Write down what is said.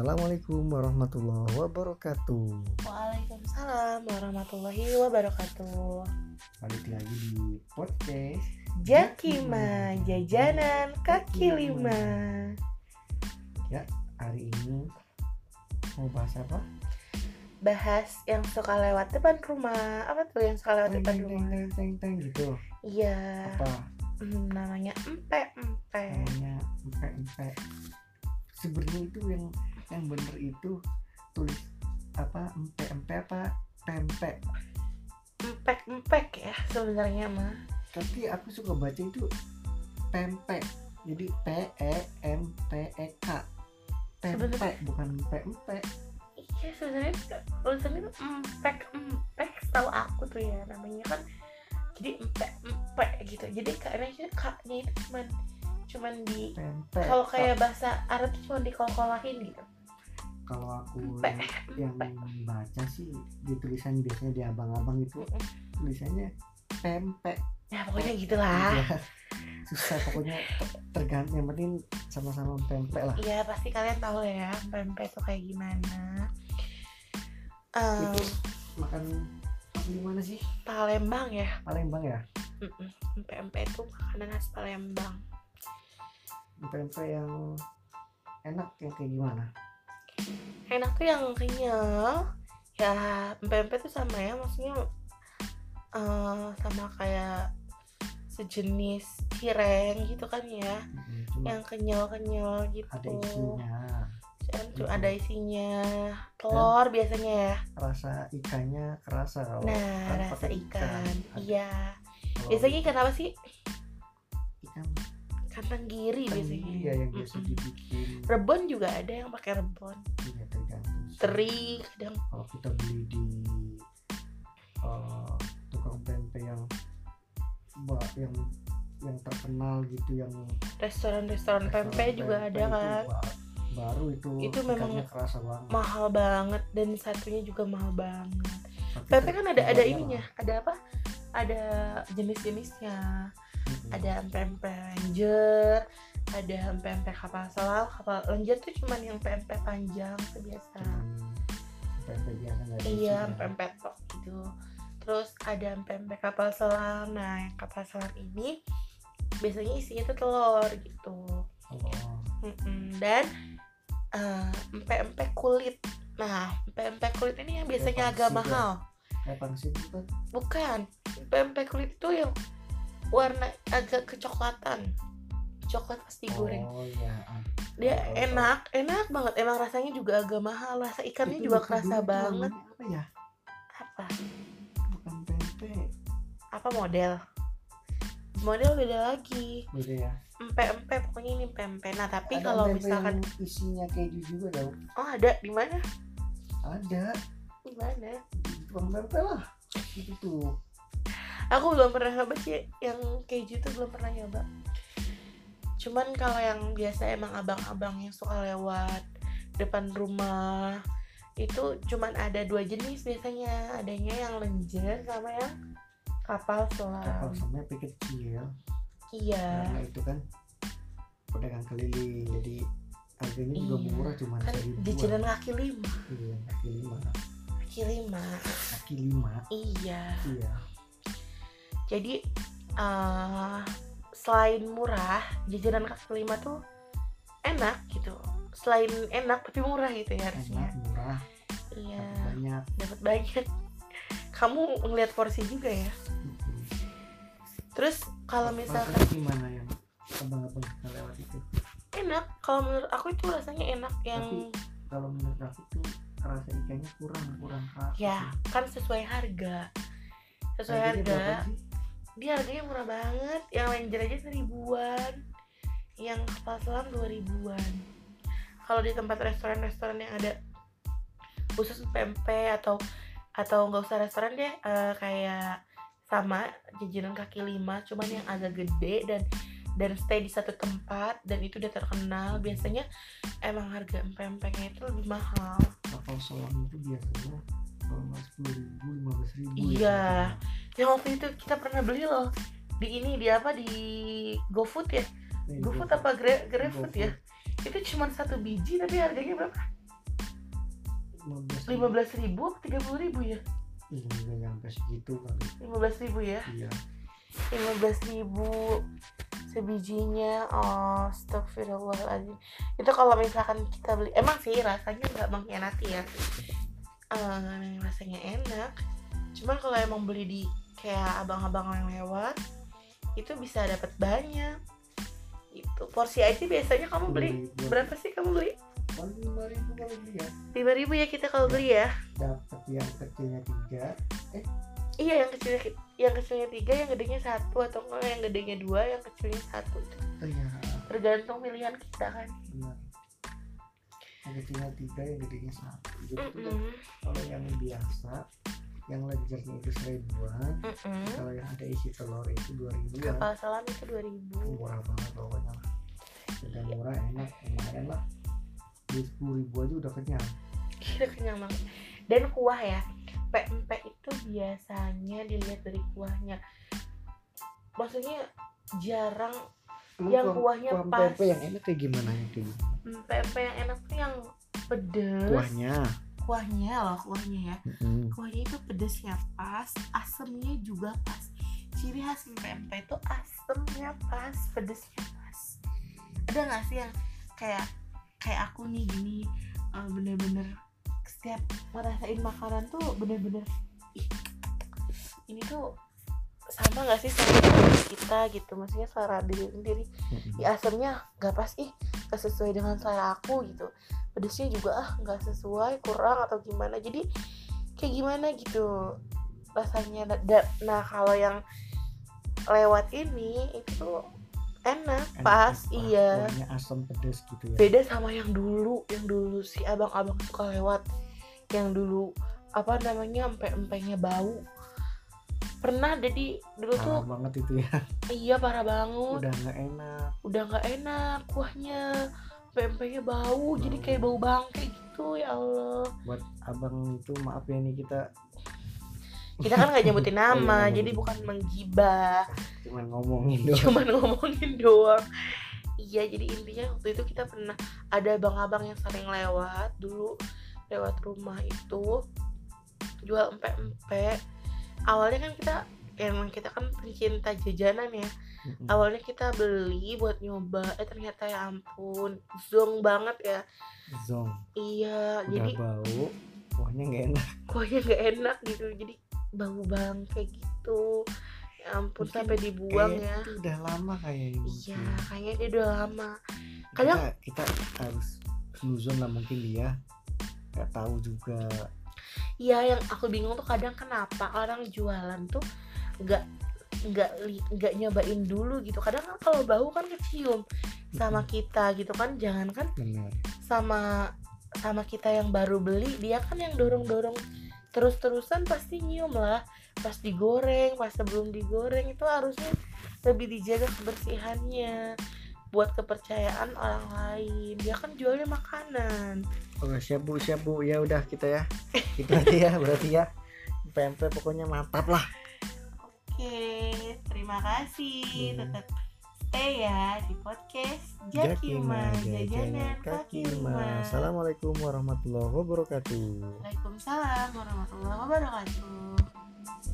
Assalamualaikum warahmatullahi wabarakatuh. Waalaikumsalam warahmatullahi wabarakatuh. Balik lagi di podcast Jakima jajanan kaki lima. hari ini mau bahas apa? Bahas yang suka lewat depan rumah. Apa tuh yang suka lewat Teng depan teng rumah? teng teng teng gitu. Iya. Apa? Hmm, namanya empe empe. Namanya empek empek. Sebenarnya itu yang yang bener itu tulis apa empek empek apa pempek. Empek empek ya sebenarnya mah. Tapi aku suka baca itu pempek. Jadi P E M P E K. Pempek bukan empek empek. Iya sebenarnya tulisannya tuh empek empek. Tahu aku tuh ya namanya kan. Jadi empek empek gitu. Jadi kayaknya kaknya itu cuman cuman di kalau kayak bahasa Arab tuh cuma dikolkolahin gitu. Kalau aku yang baca sih di tulisan biasanya di abang-abang itu tulisannya pempek Ya pokoknya gitulah. Ya, susah pokoknya ter- tergantung yang penting sama-sama pempek lah Iya pasti kalian tahu ya pempek itu kayak gimana. Em, itu makan di mana sih Palembang ya. Palembang ya. Pempek itu makanan khas Palembang. pempek yang enak yang kayak gimana Enak tuh yang kenyal. Ya pempek itu sama ya maksudnya eh, sama kayak sejenis cireng gitu kan ya. Mm, cuma Yang kenyal-kenyal gitu. ada isinya Dan tuh Mhm. ada isinya telur biasanya ya. rasa ikannya kerasa kalau Nah, rasa ikan. Ada- Iya. Biasanya ikan apa sih? ikan Ikan tenggiri biasanya. tenggiri ya yang biasa dibikin Rebon juga ada yang pakai rebon. ya tergantung sih. Teri kadang kalau kita beli di eh, tukang pempek yang ba- yang yang terkenal gitu yang restoran-restoran pempek juga ada itu kan. ba- baru itu Itu memang kerasa banget Mahal banget dan satunya juga mahal banget. Pempek kan ada ada ininya, ada apa? Ada jenis-jenisnya. Ada pempek ranger, ada pempek kapal selam. Kapal ranger tuh cuman yang pempek panjang tuh biasa. Pempek biasa nggak Iya, isinya. pempek tok gitu. Terus ada pempek kapal selam. Nah, yang kapal selam ini biasanya isinya tuh telur gitu. Oh. Dan empek-empek kulit. Nah, empek-empek kulit ini yang biasanya agak ya? mahal. kayak pangsit itu kan Bukan. Empek-empek kulit itu yang warna agak kecoklatan. Coklat pasti goreng. oh iya. Dia tahu. enak, enak banget. Emang rasanya juga agak mahal. Rasa ikannya Itu juga bukan kerasa banget. apa ya Apa? bukan pempek Apa model? Model beda lagi. beda ya Empe-empe pokoknya ini pempek. Nah, tapi Ada kalau misalkan isinya keju juga tau oh ada di mana? ada Di mana? di tukang pempek lah itu tuh Aku belum pernah nyoba sih yang keju itu belum pernah nyoba. Cuman kalau yang biasa emang abang-abang yang suka lewat depan rumah itu cuman ada dua jenis biasanya. Adanya yang lenjer sama yang kapal kapal selam selamnya pakai kecil. Iya. Karena itu kan pedagang keliling. Jadi harganya juga Iya. murah cuma kan jajanan kaki lima. Iya kaki lima. Kaki lima. Kaki lima? Iya. Iya jadi eh, selain murah jajanan kaki lima tuh enak gitu. Selain enak tapi murah gitu ya harusnya. Enak murah. Iya dapat banyak. dapat banyak. Kamu ngeliat porsi juga ya? Terus kalau misalkan gimana yang abang-abang lewat itu. Enak. Kalau menurut aku itu rasanya enak yang kalau menurut aku tuh rasa ikannya kurang kurang keras ya kan sesuai harga. Sesuai Harganya harga? Dia harganya murah banget. Yang ranger aja seribuan. Yang kapal selam dua ribuan. Kalau di tempat restoran-restoran yang ada khusus pempek atau atau nggak usah restoran deh eh, kayak sama jajanan kaki lima cuman yang agak gede dan dan stay di satu tempat dan itu udah terkenal biasanya emang harga empek-empeknya itu lebih mahal. Kapal selam itu biasanya kalau nggak sepuluh ribu lima belas ribu Iya. ya, yang waktu itu kita pernah beli loh. Di ini di apa di GoFood ya? Nih, GoFood apa Gra- GrabFood ya? Itu cuma satu biji tapi harganya berapa? 15 lima belas ribu tiga puluh ribu ya? Nggak nyampe segitu kali. Lima belas ribu ya? Iya. Lima belas ribu sebijinya oh astagfirullahaladzim. Itu kalau misalkan kita beli emang sih rasanya nggak mengkhianati ya? Eh, rasanya enak cuman kalau emang beli di kayak abang-abang yang lewat itu bisa dapat banyak. Itu porsi aja biasanya kamu beli berapa sih kamu beli? Lima ribu kalau beli ya. Lima ribu ya kita kalau beli ya? Dapat yang kecilnya tiga. Iya yang kecilnya yang kecilnya tiga yang gedenya satu atau enggak yang gedenya dua yang kecilnya satu. Oh iya. Tergantung pilihan kita kan. Benar yang kecilnya tiga yang gedenya satu. Jadi tuh Mm-mm, kalau yang biasa yang ledgernya itu seribuan mm-mm. kalau yang ada isi telur itu dua ribuan kapal selam itu dua ribu. Murah banget pokoknya lah. Udah murah enak. Lumayan lah di sepuluh ribu aja udah kenyang. Kita kenyang banget. Dan kuah ya pempek itu biasanya dilihat dari kuahnya. Maksudnya jarang Yang kuahnya kuah pas. pempek yang enak kayak gimana yang kayak gimana? Mm, pempek yang enak tuh yang pedes. Kuahnya kuahnya loh kuahnya ya. Mm-mm. kuahnya itu pedesnya pas asemnya juga pas. Ciri khas pempek itu asemnya pas pedesnya pas. Ada nggak sih yang kayak kayak aku nih gini eh, bener-bener setiap ngerasain makanan tuh bener-bener "Ih, ini tuh sama nggak sih sama kita gitu? Maksudnya selera diri sendiri. Asamnya nggak pas ih nggak sesuai dengan selera aku gitu pedesnya juga ah nggak sesuai kurang atau gimana. Jadi kayak gimana gitu rasanya. Da- nah kalau yang lewat ini itu enak, Enak, pas pas. iya. asam pedes gitu ya. Beda sama yang dulu yang dulu si abang-abang suka lewat. Yang dulu apa namanya empe-empenya bau. Pernah jadi dulu tuh parah banget itu ya. Iya parah banget. Udah nggak enak. Udah nggak enak kuahnya pempeknya bau jadi kayak bau bangke gitu ya Allah. Buat abang itu maaf ya nih kita. Kita kan nggak nyebutin iya, nama nggak jadi bukan menggibah. Cuman ngomongin doang. Cuman ngomongin doang. Iya jadi intinya waktu itu kita pernah ada abang-abang yang sering lewat dulu lewat rumah itu jual empek-empek. Awalnya kan kita emang kita kan pencinta jajanan ya Awalnya kita beli buat nyoba eh ternyata ya ampun zong banget ya. Zong. Iya udah jadi bau kuahnya nggak enak. Kuahnya nggak enak gitu jadi bau bangke gitu. Ya ampun Mungkin sampai dibuang ya. itu udah lama kayaknya iya kayaknya dia udah lama. Kadang- kita, kita harus suzon lah mungkin dia. Nggak tahu juga. Iya yang aku bingung tuh kadang kenapa orang jualan tuh nggak nggak nggak nyobain dulu gitu. Kadang kan kalau bau kan kecium sama kita gitu kan. Jangan kan sama sama kita yang baru beli dia kan yang dorong dorong terus terusan pasti nyium lah. Pas digoreng pas sebelum digoreng itu harusnya lebih dijaga kebersihannya buat kepercayaan orang lain. Dia kan jualnya makanan. Oke siap bu siap bu ya udah kita ya. Aja ya berarti ya. PMP pokoknya mantap lah. Oke terima kasih. Iya. tetap stay ya di podcast Jakima jajanan kaki lima Assalamualaikum warahmatullahi wabarakatuh. Waalaikumsalam warahmatullahi wabarakatuh